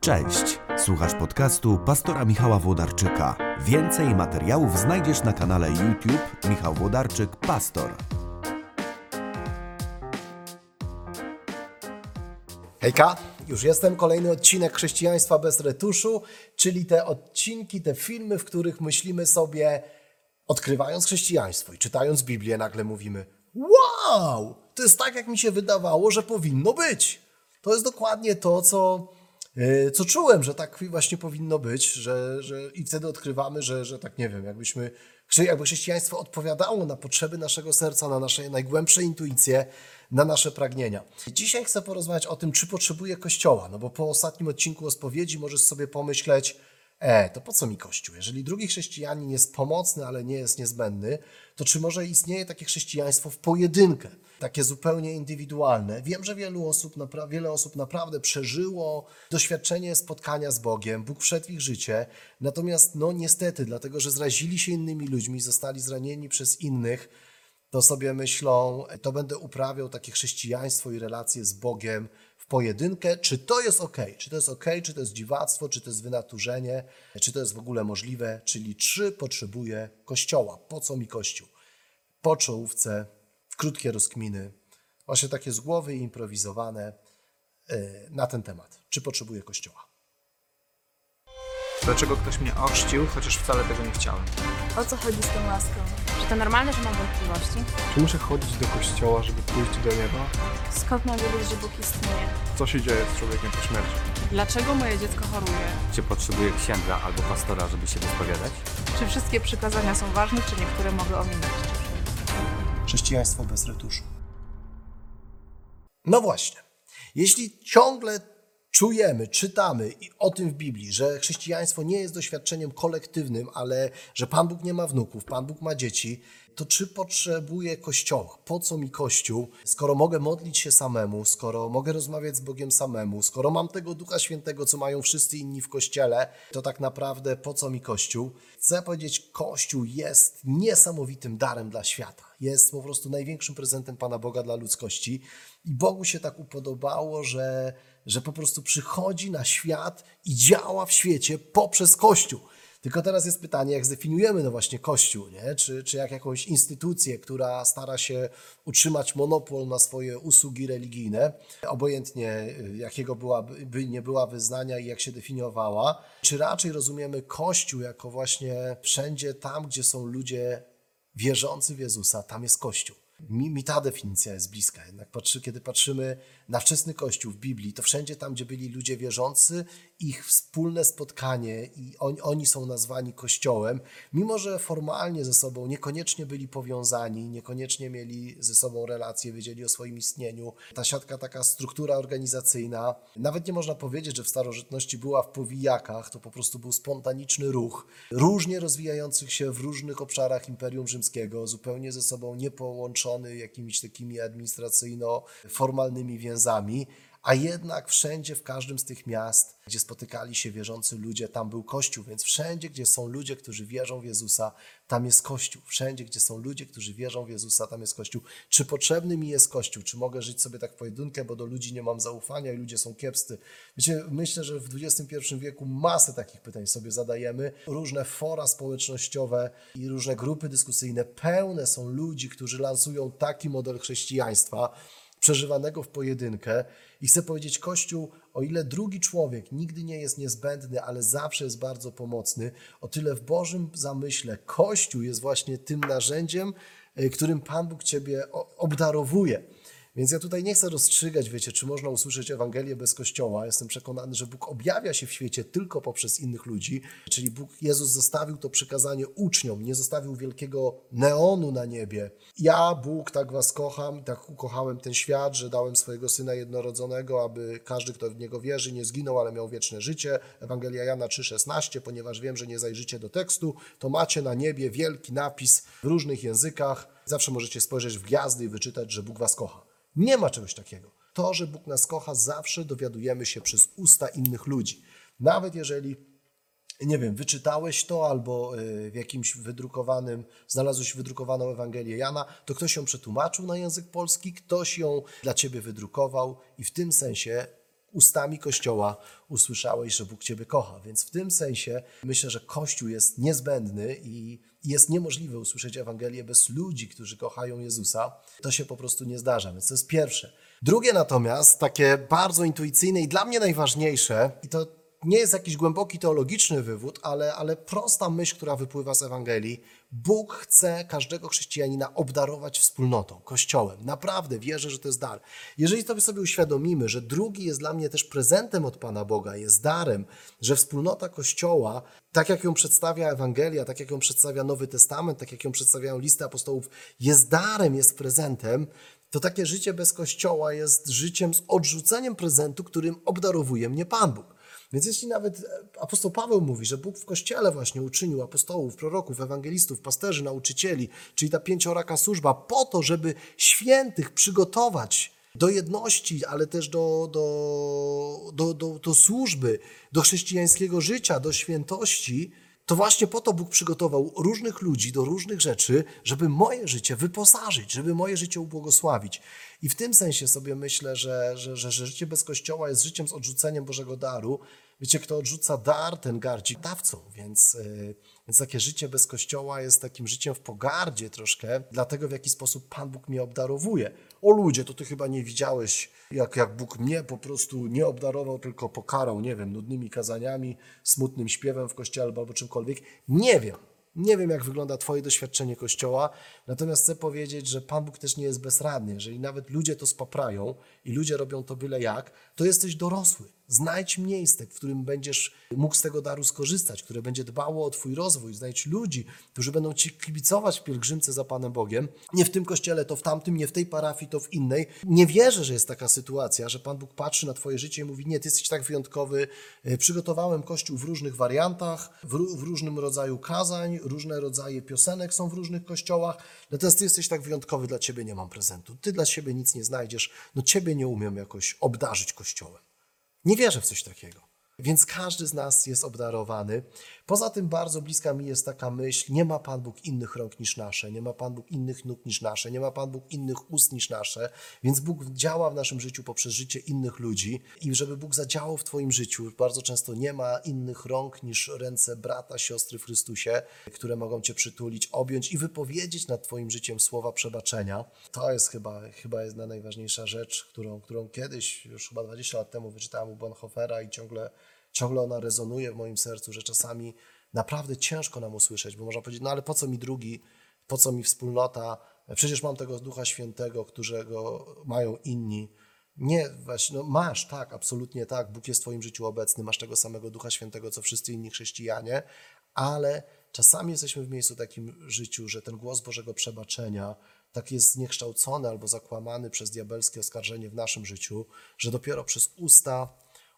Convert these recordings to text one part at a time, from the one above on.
Cześć, słuchasz podcastu pastora Michała Włodarczyka. Więcej materiałów znajdziesz na kanale YouTube Michał Włodarczyk Pastor. Hejka, już jestem. Kolejny odcinek Chrześcijaństwa bez retuszu, czyli te odcinki, te filmy, w których myślimy sobie, odkrywając chrześcijaństwo i czytając Biblię, nagle mówimy: Wow, to jest tak, jak mi się wydawało, że powinno być. To jest dokładnie to, co, co czułem, że tak właśnie powinno być, że, że i wtedy odkrywamy, że, że tak nie wiem, jakbyśmy, jakby chrześcijaństwo odpowiadało na potrzeby naszego serca, na nasze najgłębsze intuicje, na nasze pragnienia. Dzisiaj chcę porozmawiać o tym, czy potrzebuję Kościoła, no bo po ostatnim odcinku o spowiedzi możesz sobie pomyśleć, e, to po co mi Kościół? Jeżeli drugi chrześcijanin jest pomocny, ale nie jest niezbędny, to czy może istnieje takie chrześcijaństwo w pojedynkę, takie zupełnie indywidualne? Wiem, że wielu osób, wiele osób naprawdę przeżyło doświadczenie spotkania z Bogiem, Bóg wszedł w ich życie, natomiast no niestety, dlatego że zrazili się innymi ludźmi, zostali zranieni przez innych, to sobie myślą, to będę uprawiał takie chrześcijaństwo i relacje z Bogiem pojedynkę. Czy to jest ok? Czy to jest ok? Czy to jest dziwactwo? Czy to jest wynaturzenie? Czy to jest w ogóle możliwe? Czyli czy potrzebuję Kościoła? Po co mi Kościół? Po czołówce, krótkie rozkminy, właśnie takie z głowy improwizowane yy, na ten temat. Czy potrzebuję Kościoła? Dlaczego ktoś mnie ochrzcił, chociaż wcale tego nie chciałem? O co chodzi z tą łaską? Czy to normalne, że mam wątpliwości? Czy muszę chodzić do kościoła, żeby pójść do nieba? Skąd mam wiedzieć, że Bóg istnieje? Co się dzieje z człowiekiem po śmierci? Dlaczego moje dziecko choruje? Czy potrzebuję księdza albo pastora, żeby się wyspowiadać? Czy wszystkie przykazania są ważne, czy niektóre mogę ominąć? Chrześcijaństwo bez retuszu. No właśnie. Jeśli ciągle czujemy, czytamy o tym w Biblii, że chrześcijaństwo nie jest doświadczeniem kolektywnym, ale że Pan Bóg nie ma wnuków, Pan Bóg ma dzieci, to czy potrzebuję Kościoła? Po co mi Kościół, skoro mogę modlić się samemu, skoro mogę rozmawiać z Bogiem samemu, skoro mam tego Ducha Świętego, co mają wszyscy inni w Kościele, to tak naprawdę po co mi Kościół? Chcę powiedzieć, Kościół jest niesamowitym darem dla świata. Jest po prostu największym prezentem Pana Boga dla ludzkości i Bogu się tak upodobało, że, że po prostu przychodzi na świat i działa w świecie poprzez Kościół. Tylko teraz jest pytanie, jak zdefiniujemy no właśnie Kościół, nie? Czy, czy jak jakąś instytucję, która stara się utrzymać monopol na swoje usługi religijne, obojętnie y, jakiego byłaby, by nie była wyznania i jak się definiowała, czy raczej rozumiemy Kościół jako właśnie wszędzie tam, gdzie są ludzie wierzący w Jezusa, tam jest Kościół. Mi, mi ta definicja jest bliska. Jednak patrzy, kiedy patrzymy na wczesny Kościół w Biblii, to wszędzie tam, gdzie byli ludzie wierzący, ich wspólne spotkanie i on, oni są nazwani Kościołem, mimo że formalnie ze sobą niekoniecznie byli powiązani, niekoniecznie mieli ze sobą relacje, wiedzieli o swoim istnieniu. Ta siatka, taka struktura organizacyjna, nawet nie można powiedzieć, że w starożytności była w powijakach, to po prostu był spontaniczny ruch, różnie rozwijających się w różnych obszarach Imperium Rzymskiego, zupełnie ze sobą jakimiś takimi administracyjno-formalnymi więzami, a jednak wszędzie, w każdym z tych miast, gdzie spotykali się wierzący ludzie, tam był Kościół, więc wszędzie, gdzie są ludzie, którzy wierzą w Jezusa, tam jest Kościół. Wszędzie, gdzie są ludzie, którzy wierzą w Jezusa, tam jest Kościół. Czy potrzebny mi jest Kościół? Czy mogę żyć sobie tak w pojedynkę, bo do ludzi nie mam zaufania i ludzie są kiepscy? Wiecie, myślę, że w XXI wieku masę takich pytań sobie zadajemy. Różne fora społecznościowe i różne grupy dyskusyjne pełne są ludzi, którzy lansują taki model chrześcijaństwa, przeżywanego w pojedynkę. I chcę powiedzieć, Kościół, o ile drugi człowiek nigdy nie jest niezbędny, ale zawsze jest bardzo pomocny, o tyle w Bożym zamyśle Kościół jest właśnie tym narzędziem, y, którym Pan Bóg Ciebie obdarowuje. Więc ja tutaj nie chcę rozstrzygać, wiecie, czy można usłyszeć Ewangelię bez Kościoła. Jestem przekonany, że Bóg objawia się w świecie tylko poprzez innych ludzi, czyli Bóg, Jezus zostawił to przykazanie uczniom, nie zostawił wielkiego neonu na niebie. Ja, Bóg, tak was kocham, tak ukochałem ten świat, że dałem swojego Syna jednorodzonego, aby każdy, kto w Niego wierzy, nie zginął, ale miał wieczne życie. Ewangelia Jana 3,16, ponieważ wiem, że nie zajrzycie do tekstu, to macie na niebie wielki napis w różnych językach. Zawsze możecie spojrzeć w gwiazdy i wyczytać, że Bóg was kocha. Nie ma czegoś takiego. To, że Bóg nas kocha, zawsze dowiadujemy się przez usta innych ludzi. Nawet jeżeli, nie wiem, wyczytałeś to albo y, w jakimś wydrukowanym, znalazłeś wydrukowaną Ewangelię Jana, to ktoś ją przetłumaczył na język polski, ktoś ją dla ciebie wydrukował i w tym sensie ustami Kościoła usłyszałeś, że Bóg Ciebie kocha. Więc w tym sensie myślę, że Kościół jest niezbędny i jest niemożliwe usłyszeć Ewangelię bez ludzi, którzy kochają Jezusa. To się po prostu nie zdarza, więc to jest pierwsze. Drugie natomiast, takie bardzo intuicyjne i dla mnie najważniejsze, i to nie jest jakiś głęboki teologiczny wywód, ale, ale prosta myśl, która wypływa z Ewangelii. Bóg chce każdego chrześcijanina obdarować wspólnotą, kościołem. Naprawdę wierzę, że to jest dar. Jeżeli to sobie uświadomimy, że drugi jest dla mnie też prezentem od Pana Boga, jest darem, że wspólnota kościoła, tak jak ją przedstawia Ewangelia, tak jak ją przedstawia Nowy Testament, tak jak ją przedstawiają listy apostołów, jest darem, jest prezentem, to takie życie bez kościoła jest życiem z odrzuceniem prezentu, którym obdarowuje mnie Pan Bóg. Więc jeśli nawet apostoł Paweł mówi, że Bóg w Kościele właśnie uczynił apostołów, proroków, ewangelistów, pasterzy, nauczycieli, czyli ta pięcioraka służba, po to, żeby świętych przygotować do jedności, ale też do, do, do, do, do służby, do chrześcijańskiego życia, do świętości, to właśnie po to Bóg przygotował różnych ludzi do różnych rzeczy, żeby moje życie wyposażyć, żeby moje życie ubłogosławić. I w tym sensie sobie myślę, że, że, że, życie bez Kościoła jest życiem z odrzuceniem Bożego daru. Wiecie, kto odrzuca dar, ten gardzi dawcą, więc, yy, więc takie życie bez Kościoła jest takim życiem w pogardzie troszkę, dlatego w jaki sposób Pan Bóg mnie obdarowuje. O ludzie, to ty chyba nie widziałeś, jak, jak Bóg mnie po prostu nie obdarował, tylko pokarał, nie wiem, nudnymi kazaniami, smutnym śpiewem w kościele albo czymkolwiek. Nie wiem. Nie wiem, jak wygląda Twoje doświadczenie Kościoła, natomiast chcę powiedzieć, że Pan Bóg też nie jest bezradny. Jeżeli nawet ludzie to spaprają i ludzie robią to byle jak, to jesteś dorosły. Znajdź miejsce, w którym będziesz mógł z tego daru skorzystać, które będzie dbało o Twój rozwój. Znajdź ludzi, którzy będą Ci kibicować w pielgrzymce za Panem Bogiem. Nie w tym kościele, to w tamtym, nie w tej parafii, to w innej. Nie wierzę, że jest taka sytuacja, że Pan Bóg patrzy na Twoje życie i mówi: Nie, Ty jesteś tak wyjątkowy. E, Przygotowałem kościół w różnych wariantach, w, w różnym rodzaju kazań, różne rodzaje piosenek są w różnych kościołach. Natomiast Ty jesteś tak wyjątkowy, dla Ciebie nie mam prezentu. Ty dla siebie nic nie znajdziesz. No Ciebie nie umiem jakoś obdarzyć kościołem. Nie wierzę w coś takiego. Więc każdy z nas jest obdarowany. Poza tym bardzo bliska mi jest taka myśl, nie ma Pan Bóg innych rąk niż nasze, nie ma Pan Bóg innych nóg niż nasze, nie ma Pan Bóg innych ust niż nasze, więc Bóg działa w naszym życiu poprzez życie innych ludzi i żeby Bóg zadziałał w Twoim życiu, bardzo często nie ma innych rąk niż ręce brata, siostry w Chrystusie, które mogą Cię przytulić, objąć i wypowiedzieć nad Twoim życiem słowa przebaczenia. To jest chyba, chyba jedna najważniejsza rzecz, którą, którą kiedyś, już chyba 20 lat temu wyczytałem u Bonhoeffera i ciągle ciągle ona rezonuje w moim sercu, że czasami naprawdę ciężko nam usłyszeć, bo można powiedzieć, no ale po co mi drugi, po co mi wspólnota, przecież mam tego Ducha Świętego, którego mają inni. Nie, właśnie, no masz, tak, absolutnie tak, Bóg jest w Twoim życiu obecny, masz tego samego Ducha Świętego, co wszyscy inni chrześcijanie, ale czasami jesteśmy w miejscu takim życiu, że ten głos Bożego przebaczenia tak jest zniekształcony albo zakłamany przez diabelskie oskarżenie w naszym życiu, że dopiero przez usta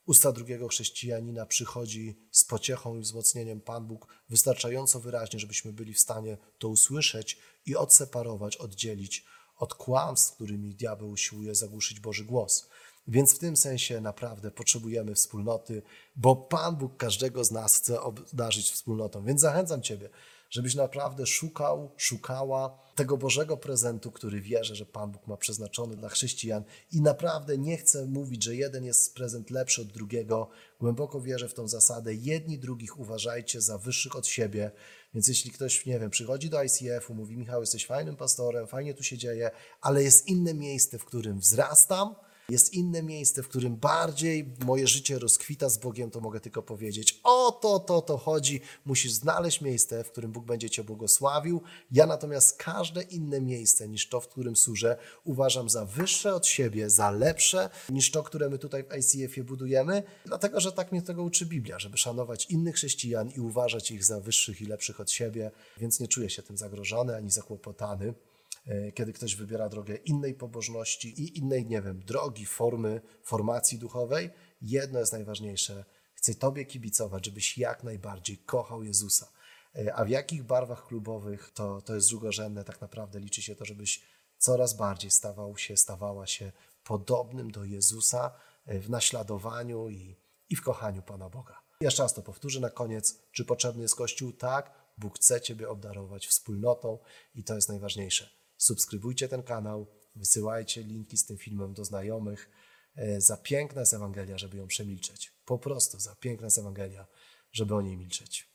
usta drugiego chrześcijanina przychodzi z pociechą i wzmocnieniem Pan Bóg wystarczająco wyraźnie, żebyśmy byli w stanie to usłyszeć i odseparować, oddzielić od kłamstw, którymi diabeł usiłuje zagłuszyć Boży głos. Więc w tym sensie naprawdę potrzebujemy wspólnoty, bo Pan Bóg każdego z nas chce obdarzyć wspólnotą. Więc zachęcam Ciebie, żebyś naprawdę szukał, szukała tego Bożego prezentu, który wierzę, że Pan Bóg ma przeznaczony dla chrześcijan i naprawdę nie chcę mówić, że jeden jest prezent lepszy od drugiego. Głęboko wierzę w tą zasadę. Jedni drugich uważajcie za wyższych od siebie. Więc jeśli ktoś, nie wiem, przychodzi do ICF-u, mówi Michał, jesteś fajnym pastorem, fajnie tu się dzieje, ale jest inne miejsce, w którym wzrastam, jest inne miejsce, w którym bardziej moje życie rozkwita z Bogiem, to mogę tylko powiedzieć: O to, to, to chodzi. Musisz znaleźć miejsce, w którym Bóg będzie Cię błogosławił. Ja natomiast każde inne miejsce niż to, w którym służę, uważam za wyższe od siebie, za lepsze niż to, które my tutaj w ICF-ie budujemy, dlatego że tak mnie tego uczy Biblia, żeby szanować innych chrześcijan i uważać ich za wyższych i lepszych od siebie, więc nie czuję się tym zagrożony ani zakłopotany kiedy ktoś wybiera drogę innej pobożności i innej, nie wiem, drogi, formy, formacji duchowej, jedno jest najważniejsze. Chcę Tobie kibicować, żebyś jak najbardziej kochał Jezusa. A w jakich barwach klubowych, to, to jest drugorzędne. Tak naprawdę liczy się to, żebyś coraz bardziej stawał się, stawała się podobnym do Jezusa w naśladowaniu i, i w kochaniu Pana Boga. Jeszcze raz to powtórzę na koniec. Czy potrzebny jest Kościół? Tak. Bóg chce Ciebie obdarować wspólnotą i to jest najważniejsze subskrybujcie ten kanał, wysyłajcie linki z tym filmem do znajomych. E, Za piękna jest Ewangelia, żeby ją przemilczeć. Po prostu za piękna jest Ewangelia, żeby o niej milczeć.